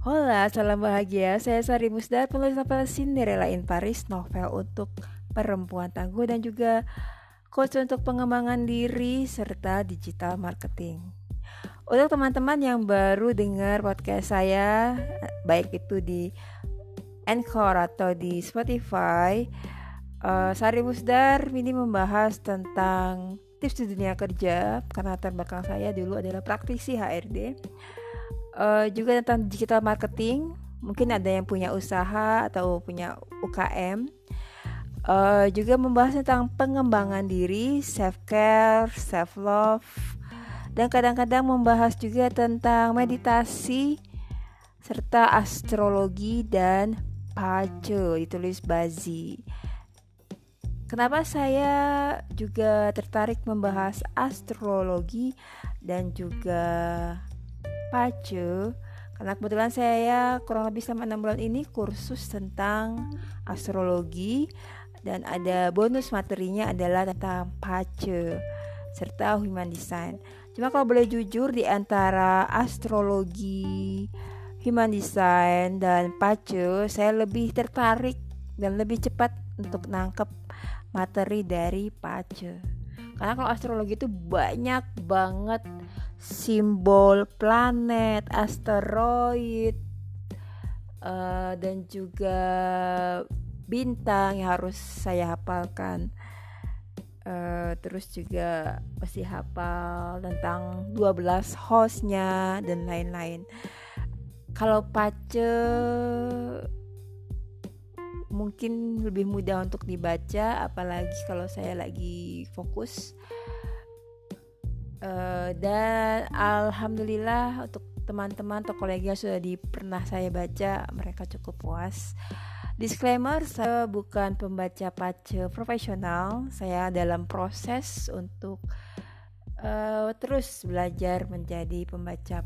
Hola, salam bahagia. Saya Sari Musdar, penulis novel Cinderella in Paris, novel untuk perempuan tangguh dan juga coach untuk pengembangan diri serta digital marketing. Untuk teman-teman yang baru dengar podcast saya, baik itu di Anchor atau di Spotify, uh, Sari Musdar ini membahas tentang tips di dunia kerja karena belakang saya dulu adalah praktisi HRD uh, juga tentang digital marketing. Mungkin ada yang punya usaha atau punya UKM uh, eh, juga membahas tentang pengembangan diri self care self love dan kadang-kadang membahas juga tentang meditasi serta astrologi dan pace ditulis bazi. Kenapa saya juga tertarik membahas astrologi dan juga pacu karena kebetulan saya kurang lebih selama enam bulan ini kursus tentang astrologi dan ada bonus materinya adalah tentang pace serta human design. Cuma kalau boleh jujur di antara astrologi, human design dan pace saya lebih tertarik dan lebih cepat untuk nangkep materi dari pace. Karena kalau astrologi itu banyak banget simbol planet, asteroid, uh, dan juga bintang yang harus saya hafalkan. Uh, terus juga pasti hafal tentang 12 hostnya dan lain-lain. Kalau pace mungkin lebih mudah untuk dibaca, apalagi kalau saya lagi fokus. Uh, dan alhamdulillah untuk teman-teman atau kolega sudah di pernah saya baca mereka cukup puas. Disclaimer saya bukan pembaca pace profesional. Saya dalam proses untuk uh, terus belajar menjadi pembaca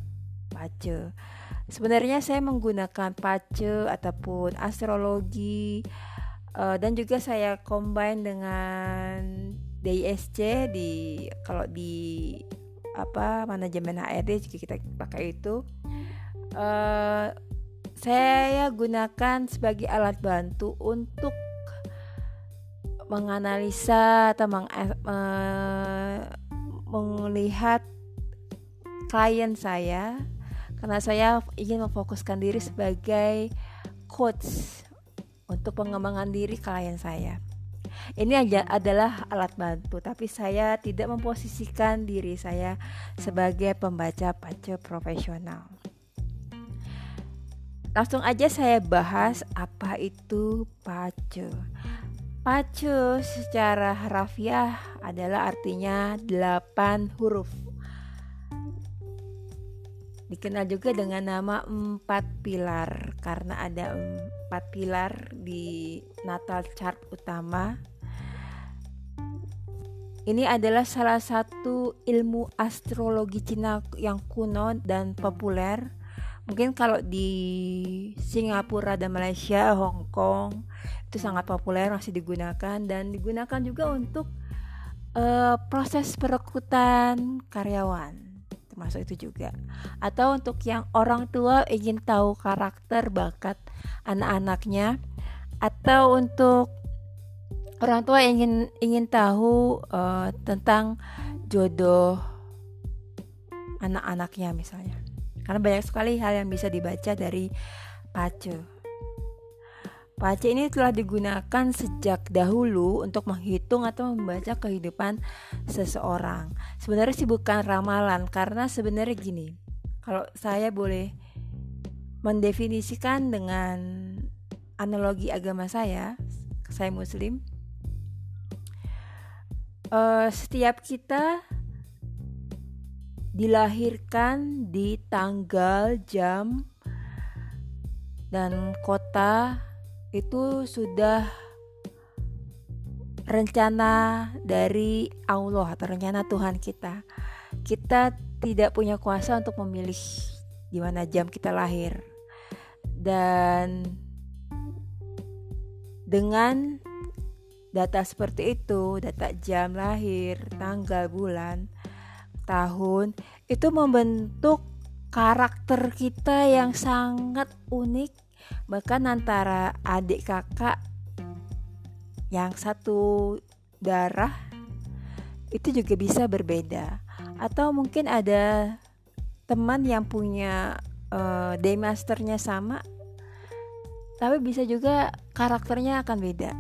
pace sebenarnya saya menggunakan pace ataupun astrologi uh, dan juga saya combine dengan DISC di kalau di apa manajemen HRD jika kita pakai itu. Uh, saya gunakan sebagai alat bantu untuk menganalisa atau meng, uh, melihat klien saya karena saya ingin memfokuskan diri sebagai coach untuk pengembangan diri klien saya. Ini aja adalah alat bantu, tapi saya tidak memposisikan diri saya sebagai pembaca pace profesional. Langsung aja saya bahas apa itu pace. Pace secara harafiah adalah artinya 8 huruf. Dikenal juga dengan nama empat pilar karena ada empat pilar di natal chart utama. Ini adalah salah satu ilmu astrologi Cina yang kuno dan populer. Mungkin kalau di Singapura dan Malaysia, Hong Kong itu sangat populer masih digunakan. Dan digunakan juga untuk uh, proses perekrutan karyawan termasuk itu juga. Atau untuk yang orang tua ingin tahu karakter bakat anak-anaknya atau untuk orang tua ingin ingin tahu uh, tentang jodoh anak-anaknya misalnya. Karena banyak sekali hal yang bisa dibaca dari pace pace ini telah digunakan sejak dahulu untuk menghitung atau membaca kehidupan seseorang. Sebenarnya sih bukan ramalan karena sebenarnya gini kalau saya boleh mendefinisikan dengan analogi agama saya saya muslim uh, setiap kita dilahirkan di tanggal, jam, dan kota itu sudah rencana dari Allah atau rencana Tuhan kita. Kita tidak punya kuasa untuk memilih di mana jam kita lahir. Dan dengan Data seperti itu, data jam lahir, tanggal, bulan, tahun, itu membentuk karakter kita yang sangat unik bahkan antara adik kakak yang satu darah itu juga bisa berbeda. Atau mungkin ada teman yang punya uh, day masternya sama tapi bisa juga karakternya akan beda.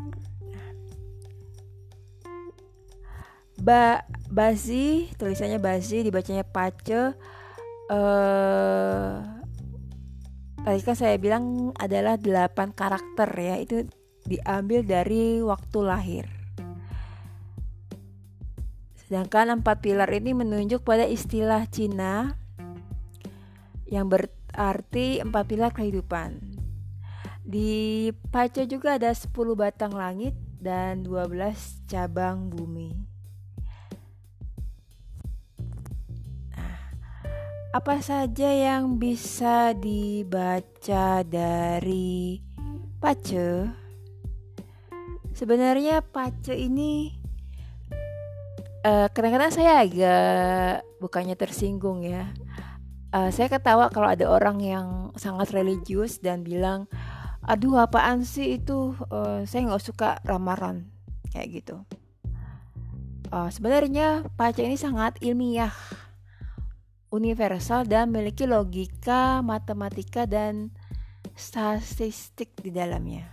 Ba Basi tulisannya Basi dibacanya Pace uh, tadi kan saya bilang adalah delapan karakter ya itu diambil dari waktu lahir sedangkan empat pilar ini menunjuk pada istilah Cina yang berarti empat pilar kehidupan di Pace juga ada 10 batang langit dan 12 cabang bumi. Apa saja yang bisa dibaca dari pace? Sebenarnya pace ini eh, kadang-kadang saya agak bukannya tersinggung ya. Uh, saya ketawa kalau ada orang yang sangat religius dan bilang, aduh apaan sih itu, uh, saya nggak suka ramalan kayak gitu. Uh, sebenarnya pace ini sangat ilmiah universal dan memiliki logika, matematika, dan statistik di dalamnya.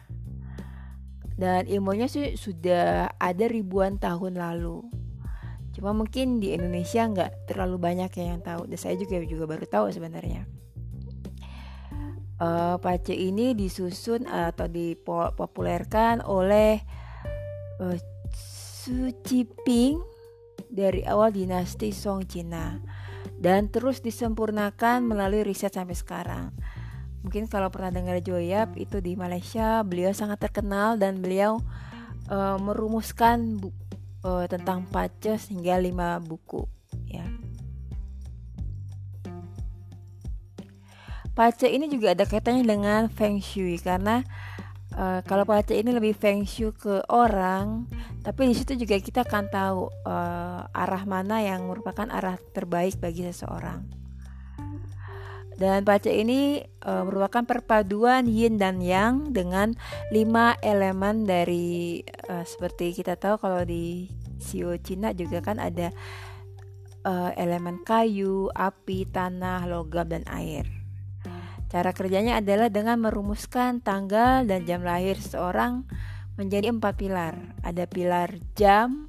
Dan ilmunya sih sudah ada ribuan tahun lalu. Cuma mungkin di Indonesia nggak terlalu banyak yang tahu. Dan saya juga juga baru tahu sebenarnya. Uh, Pace ini disusun atau dipopulerkan oleh uh, Su Ping dari awal dinasti Song Cina dan terus disempurnakan melalui riset sampai sekarang. Mungkin kalau pernah dengar Joyap itu di Malaysia, beliau sangat terkenal dan beliau uh, merumuskan bu uh, tentang pace hingga lima buku. Ya. Pace ini juga ada kaitannya dengan Feng Shui karena uh, kalau pace ini lebih Feng Shui ke orang tapi di situ juga kita akan tahu uh, arah mana yang merupakan arah terbaik bagi seseorang. Dan pace ini uh, merupakan perpaduan yin dan yang dengan lima elemen dari uh, seperti kita tahu kalau di Sio Cina juga kan ada uh, elemen kayu, api, tanah, logam dan air. Cara kerjanya adalah dengan merumuskan tanggal dan jam lahir seseorang menjadi empat pilar. Ada pilar jam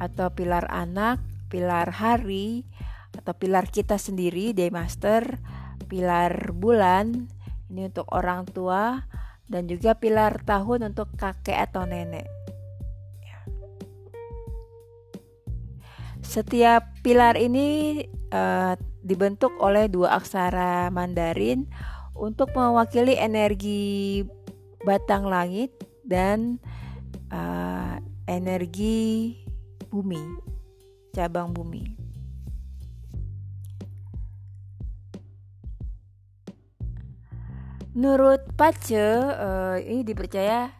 atau pilar anak, pilar hari atau pilar kita sendiri, day master, pilar bulan ini untuk orang tua dan juga pilar tahun untuk kakek atau nenek. Setiap pilar ini uh, dibentuk oleh dua aksara Mandarin untuk mewakili energi batang langit dan uh, energi bumi, cabang bumi. Menurut Pace, uh, ini dipercaya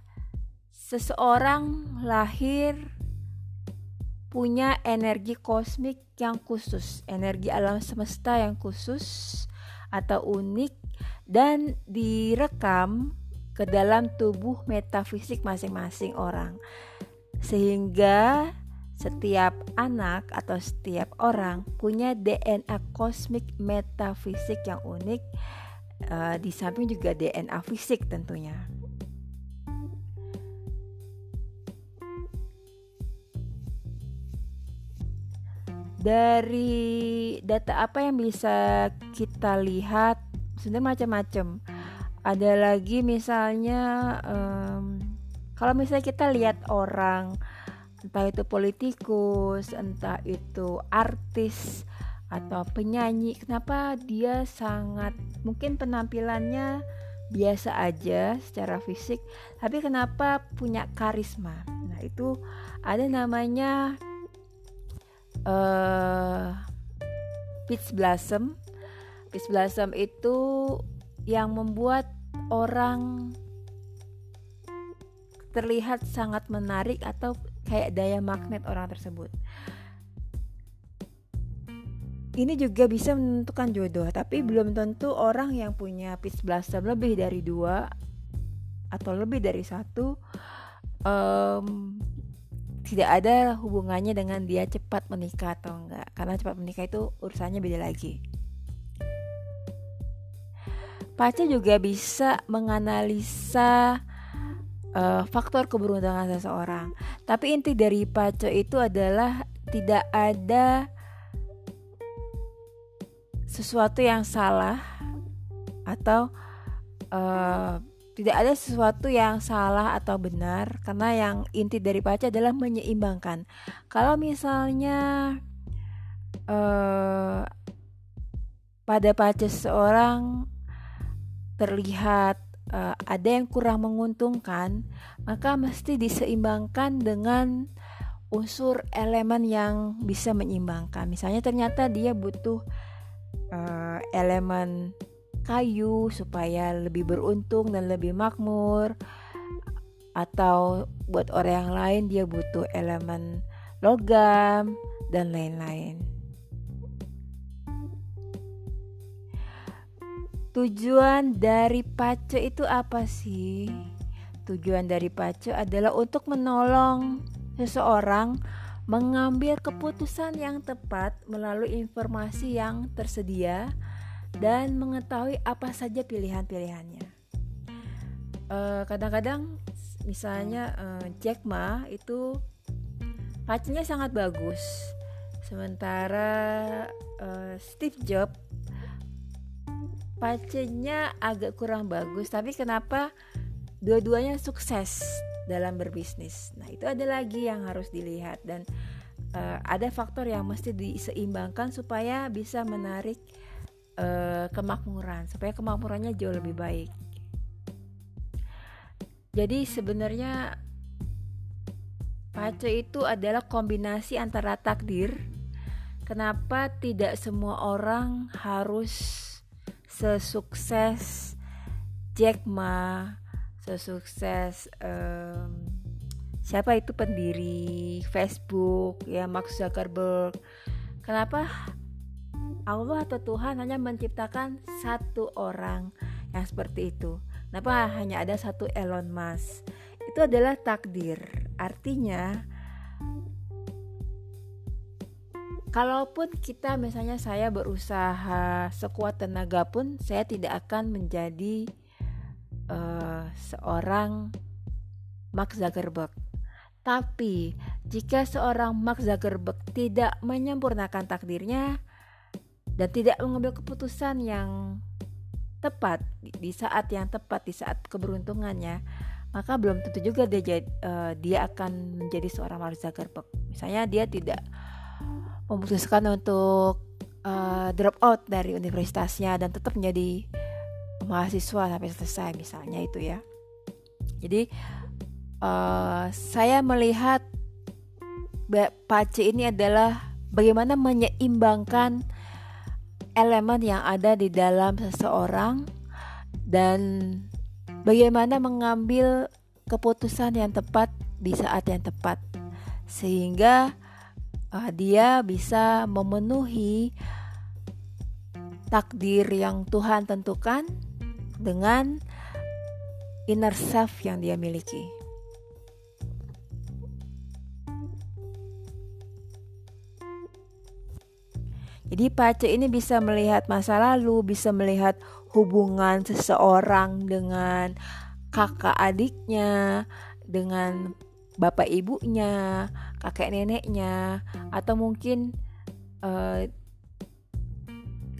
seseorang lahir punya energi kosmik yang khusus, energi alam semesta yang khusus atau unik dan direkam ke dalam tubuh metafisik masing-masing orang. Sehingga setiap anak atau setiap orang punya DNA kosmik metafisik yang unik uh, di samping juga DNA fisik tentunya. Dari data apa yang bisa kita lihat sebenarnya macam-macam. Ada lagi misalnya um, kalau misalnya kita lihat orang entah itu politikus entah itu artis atau penyanyi kenapa dia sangat mungkin penampilannya biasa aja secara fisik tapi kenapa punya karisma? Nah itu ada namanya uh, peach blossom peach blossom itu yang membuat orang terlihat sangat menarik atau kayak daya magnet orang tersebut. ini juga bisa menentukan jodoh, tapi belum tentu orang yang punya pitch blossom lebih dari dua atau lebih dari satu um, tidak ada hubungannya dengan dia cepat menikah atau enggak, karena cepat menikah itu urusannya beda lagi. Pace juga bisa menganalisa uh, faktor keberuntungan seseorang. Tapi inti dari pace itu adalah tidak ada sesuatu yang salah atau uh, tidak ada sesuatu yang salah atau benar karena yang inti dari baca adalah menyeimbangkan. Kalau misalnya uh, pada baca seseorang terlihat uh, ada yang kurang menguntungkan, maka mesti diseimbangkan dengan unsur elemen yang bisa menyeimbangkan. Misalnya ternyata dia butuh uh, elemen kayu supaya lebih beruntung dan lebih makmur atau buat orang yang lain dia butuh elemen logam dan lain-lain. Tujuan dari pace itu apa sih? Tujuan dari pace adalah untuk menolong seseorang mengambil keputusan yang tepat melalui informasi yang tersedia dan mengetahui apa saja pilihan-pilihannya. kadang kadang-kadang misalnya uh, Jack Ma itu pacinya sangat bagus, sementara uh, Steve Jobs pacenya agak kurang bagus. Tapi kenapa dua-duanya sukses dalam berbisnis. Nah, itu ada lagi yang harus dilihat dan uh, ada faktor yang mesti diseimbangkan supaya bisa menarik uh, kemakmuran, supaya kemakmurannya jauh lebih baik. Jadi sebenarnya pace itu adalah kombinasi antara takdir. Kenapa tidak semua orang harus sesukses Jack Ma sesukses um, siapa itu pendiri Facebook ya Mark Zuckerberg kenapa Allah atau Tuhan hanya menciptakan satu orang yang seperti itu. Kenapa hanya ada satu Elon Musk? Itu adalah takdir. Artinya Kalaupun kita misalnya saya berusaha sekuat tenaga pun saya tidak akan menjadi uh, seorang Mark Zuckerberg. Tapi jika seorang Mark Zuckerberg tidak menyempurnakan takdirnya dan tidak mengambil keputusan yang tepat di saat yang tepat di saat keberuntungannya, maka belum tentu juga dia uh, dia akan menjadi seorang Mark Zuckerberg. Misalnya dia tidak memutuskan untuk uh, drop out dari universitasnya dan tetap menjadi mahasiswa sampai selesai misalnya itu ya jadi uh, saya melihat pace ini adalah bagaimana menyeimbangkan elemen yang ada di dalam seseorang dan bagaimana mengambil keputusan yang tepat di saat yang tepat sehingga uh, dia bisa memenuhi takdir yang Tuhan tentukan dengan inner self yang dia miliki. Jadi pace ini bisa melihat masa lalu, bisa melihat hubungan seseorang dengan kakak adiknya, dengan bapak ibunya, kakek neneknya, atau mungkin uh,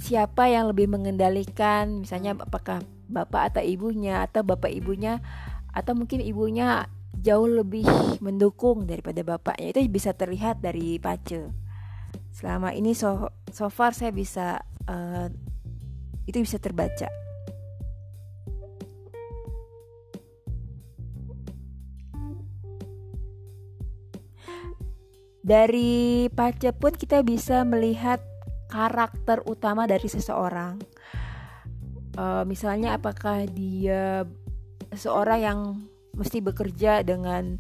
siapa yang lebih mengendalikan, misalnya apakah bapak atau ibunya atau bapak ibunya atau mungkin ibunya jauh lebih mendukung daripada bapaknya. Itu bisa terlihat dari pace selama ini so so far saya bisa uh, itu bisa terbaca. Dari pace pun kita bisa melihat karakter utama dari seseorang. Uh, misalnya apakah dia seorang yang mesti bekerja dengan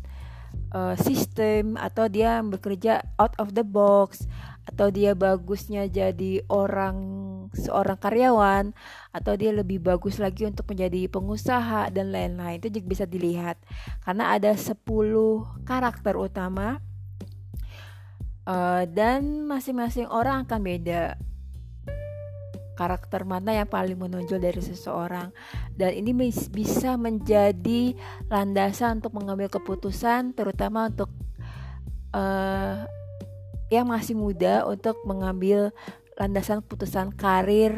uh, sistem atau dia bekerja out of the box atau dia bagusnya jadi orang seorang karyawan atau dia lebih bagus lagi untuk menjadi pengusaha dan lain-lain itu juga bisa dilihat. Karena ada 10 karakter utama uh, dan masing-masing orang akan beda. Karakter mana yang paling menonjol dari seseorang. Dan ini bisa menjadi landasan untuk mengambil keputusan terutama untuk uh, yang masih muda untuk mengambil landasan keputusan karir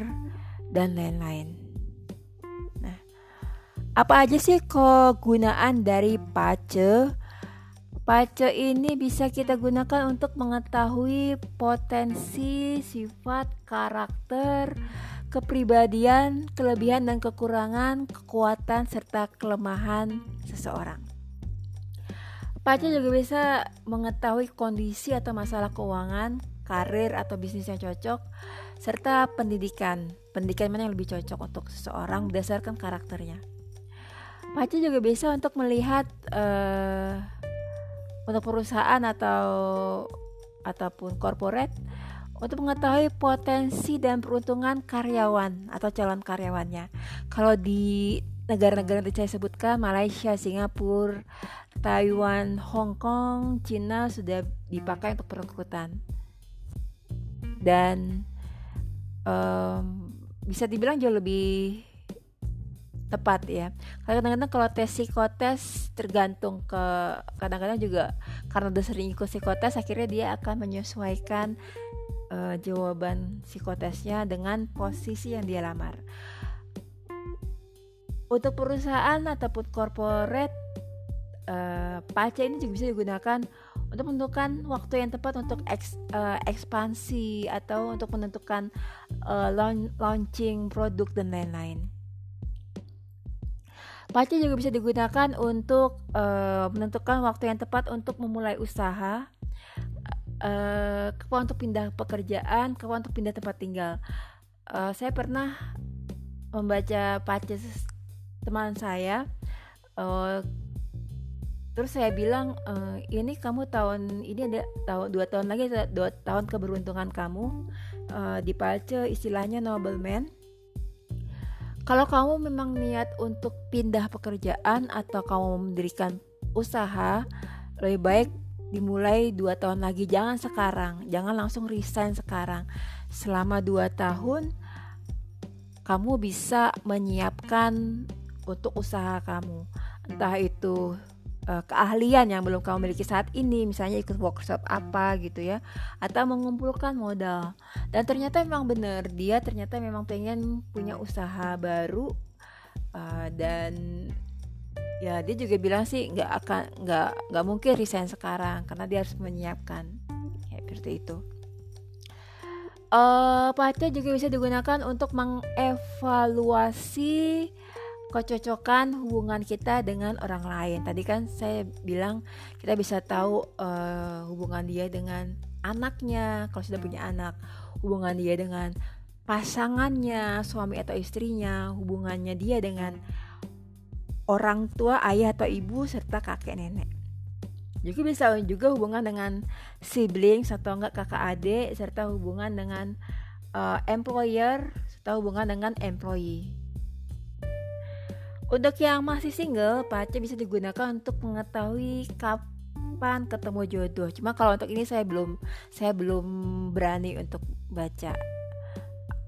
dan lain-lain. Nah, apa aja sih kegunaan dari pace? Pace ini bisa kita gunakan untuk mengetahui potensi, sifat, karakter, kepribadian, kelebihan dan kekurangan, kekuatan serta kelemahan seseorang. Pace juga bisa mengetahui kondisi atau masalah keuangan, karir atau bisnis yang cocok, serta pendidikan. Pendidikan mana yang lebih cocok untuk seseorang berdasarkan karakternya. Pace juga bisa untuk melihat uh, untuk perusahaan atau ataupun corporate untuk mengetahui potensi dan peruntungan karyawan atau calon karyawannya. Kalau di negara-negara yang saya sebutkan Malaysia, Singapura, Taiwan, Hong Kong, Cina sudah dipakai untuk perekrutan. Dan um, bisa dibilang jauh lebih tepat ya. Kadang-kadang kalau tes psikotes tergantung ke kadang-kadang juga karena udah sering ikut psikotes akhirnya dia akan menyesuaikan uh, jawaban psikotesnya dengan posisi yang dia lamar. Untuk perusahaan ataupun corporate uh, pace ini juga bisa digunakan untuk menentukan waktu yang tepat untuk eks, uh, ekspansi atau untuk menentukan uh, launching produk dan lain-lain. Pace juga bisa digunakan untuk uh, menentukan waktu yang tepat untuk memulai usaha, uh, kemauan untuk pindah pekerjaan, kemauan untuk pindah tempat tinggal. Uh, saya pernah membaca pace teman saya, uh, terus saya bilang uh, ini kamu tahun ini ada tahun dua tahun lagi dua tahun keberuntungan kamu uh, di pace istilahnya nobleman kalau kamu memang niat untuk pindah pekerjaan atau kamu mendirikan usaha, lebih baik dimulai dua tahun lagi. Jangan sekarang, jangan langsung resign sekarang. Selama dua tahun, kamu bisa menyiapkan untuk usaha kamu. Entah itu uh, keahlian yang belum kamu miliki saat ini misalnya ikut workshop apa gitu ya atau mengumpulkan modal. Dan ternyata memang benar dia ternyata memang pengen punya usaha baru uh, dan ya dia juga bilang sih nggak akan nggak nggak mungkin resign sekarang karena dia harus menyiapkan. Ya seperti itu. Uh, pacar juga bisa digunakan untuk mengevaluasi kecocokan hubungan kita dengan orang lain. Tadi kan saya bilang kita bisa tahu uh, hubungan dia dengan anaknya kalau sudah punya anak, hubungan dia dengan pasangannya, suami atau istrinya, hubungannya dia dengan orang tua, ayah atau ibu serta kakek nenek. Juga bisa juga hubungan dengan siblings atau enggak kakak adik serta hubungan dengan uh, employer serta hubungan dengan employee. Untuk yang masih single, pacar bisa digunakan untuk mengetahui kapan ketemu jodoh. Cuma kalau untuk ini saya belum saya belum berani untuk baca.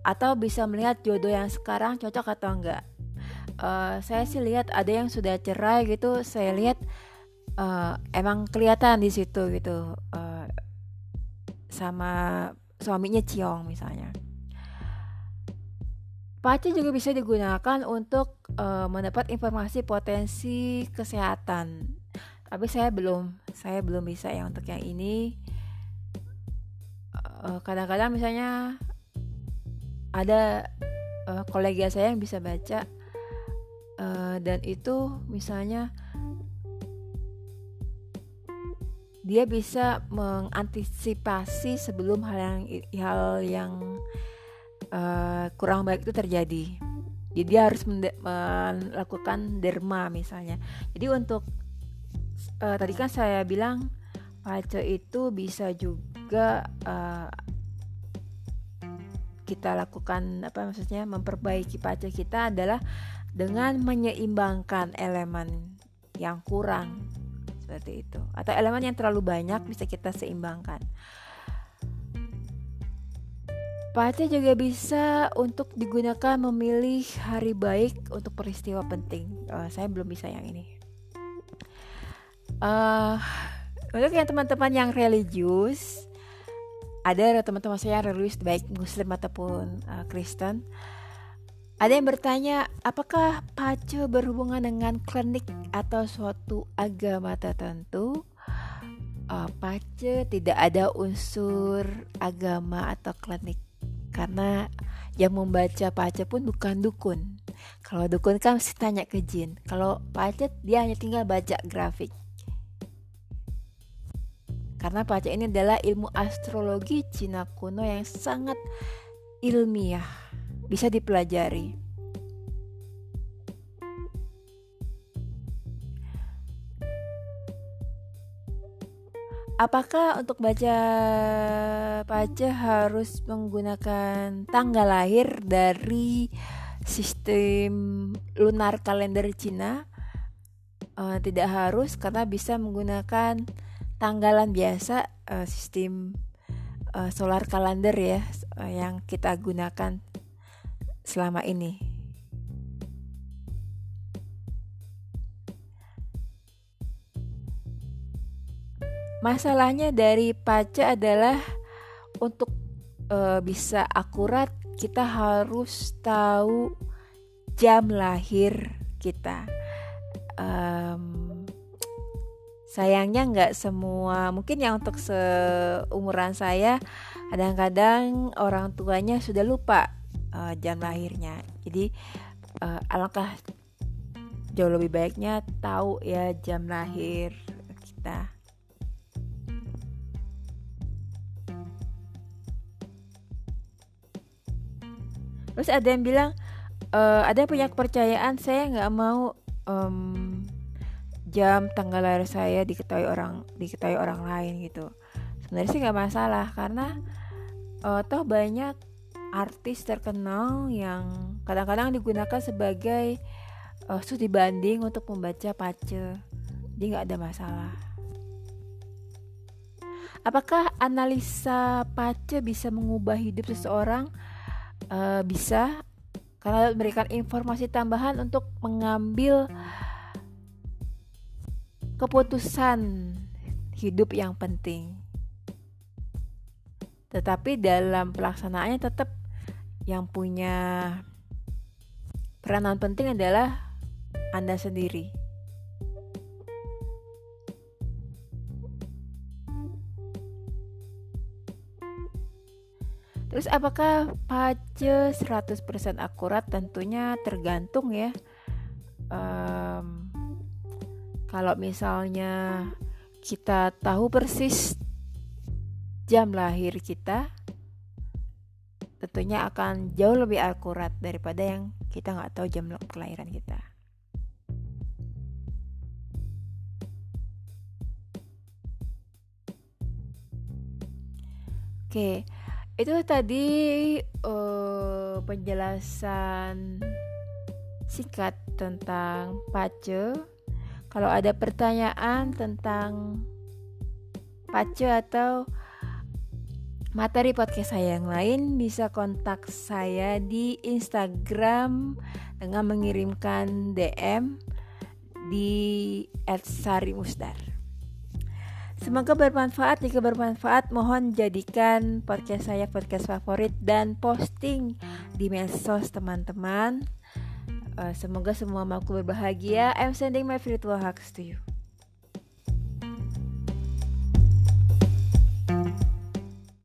Atau bisa melihat jodoh yang sekarang cocok atau enggak. Uh, saya sih lihat ada yang sudah cerai gitu, saya lihat uh, emang kelihatan di situ gitu. Uh, sama suaminya Ciong misalnya. Pace juga bisa digunakan untuk uh, mendapat informasi potensi kesehatan. Tapi saya belum, saya belum bisa ya untuk yang ini. kadang kadang-kadang misalnya ada uh, kolega saya yang bisa baca uh, dan itu misalnya dia bisa mengantisipasi sebelum hal yang hal yang uh, kurang baik itu terjadi. Jadi dia harus melakukan derma misalnya. Jadi untuk uh, tadi kan saya bilang pace itu bisa juga uh, kita lakukan apa maksudnya memperbaiki pace kita adalah dengan menyeimbangkan elemen yang kurang seperti itu atau elemen yang terlalu banyak bisa kita seimbangkan. Pace juga bisa untuk digunakan memilih hari baik untuk peristiwa penting. Uh, saya belum bisa yang ini. Uh, untuk yang teman-teman yang religius, ada teman-teman saya yang religius baik Muslim ataupun uh, Kristen. Ada yang bertanya, apakah pace berhubungan dengan klinik atau suatu agama tertentu? Uh, pace tidak ada unsur agama atau klinik karena yang membaca pace pun bukan dukun. Kalau dukun kan mesti tanya ke jin. Kalau pace dia hanya tinggal baca grafik. Karena pace ini adalah ilmu astrologi Cina kuno yang sangat ilmiah, bisa dipelajari. Apakah untuk baca pace harus menggunakan tanggal lahir dari sistem lunar kalender Cina? Uh, tidak harus karena bisa menggunakan tanggalan biasa uh, sistem uh, solar kalender ya uh, yang kita gunakan selama ini. Masalahnya dari paca adalah untuk e, bisa akurat kita harus tahu jam lahir kita. Um, sayangnya nggak semua, mungkin yang untuk seumuran saya, kadang-kadang orang tuanya sudah lupa uh, jam lahirnya. Jadi uh, alangkah jauh lebih baiknya tahu ya jam lahir kita. Terus ada yang bilang uh, ada yang punya kepercayaan saya nggak mau um, jam tanggal lahir saya diketahui orang diketahui orang lain gitu. Sebenarnya sih nggak masalah karena uh, toh banyak artis terkenal yang kadang-kadang digunakan sebagai uh, studi banding untuk membaca pace. Jadi nggak ada masalah. Apakah analisa pace bisa mengubah hidup seseorang uh, bisa karena memberikan informasi tambahan untuk mengambil keputusan hidup yang penting. Tetapi dalam pelaksanaannya tetap yang punya peranan penting adalah Anda sendiri. Terus apakah pace 100% akurat? Tentunya tergantung ya. Um, kalau misalnya kita tahu persis jam lahir kita, tentunya akan jauh lebih akurat daripada yang kita nggak tahu jam kelahiran kita. Oke. Itu tadi uh, penjelasan singkat tentang pace. Kalau ada pertanyaan tentang pace atau materi podcast saya yang lain bisa kontak saya di Instagram dengan mengirimkan DM di @sarimusdar. Semoga bermanfaat. Jika bermanfaat, mohon jadikan podcast saya podcast favorit dan posting di medsos teman-teman. Uh, semoga semua makhluk berbahagia. I'm sending my virtual hugs to you.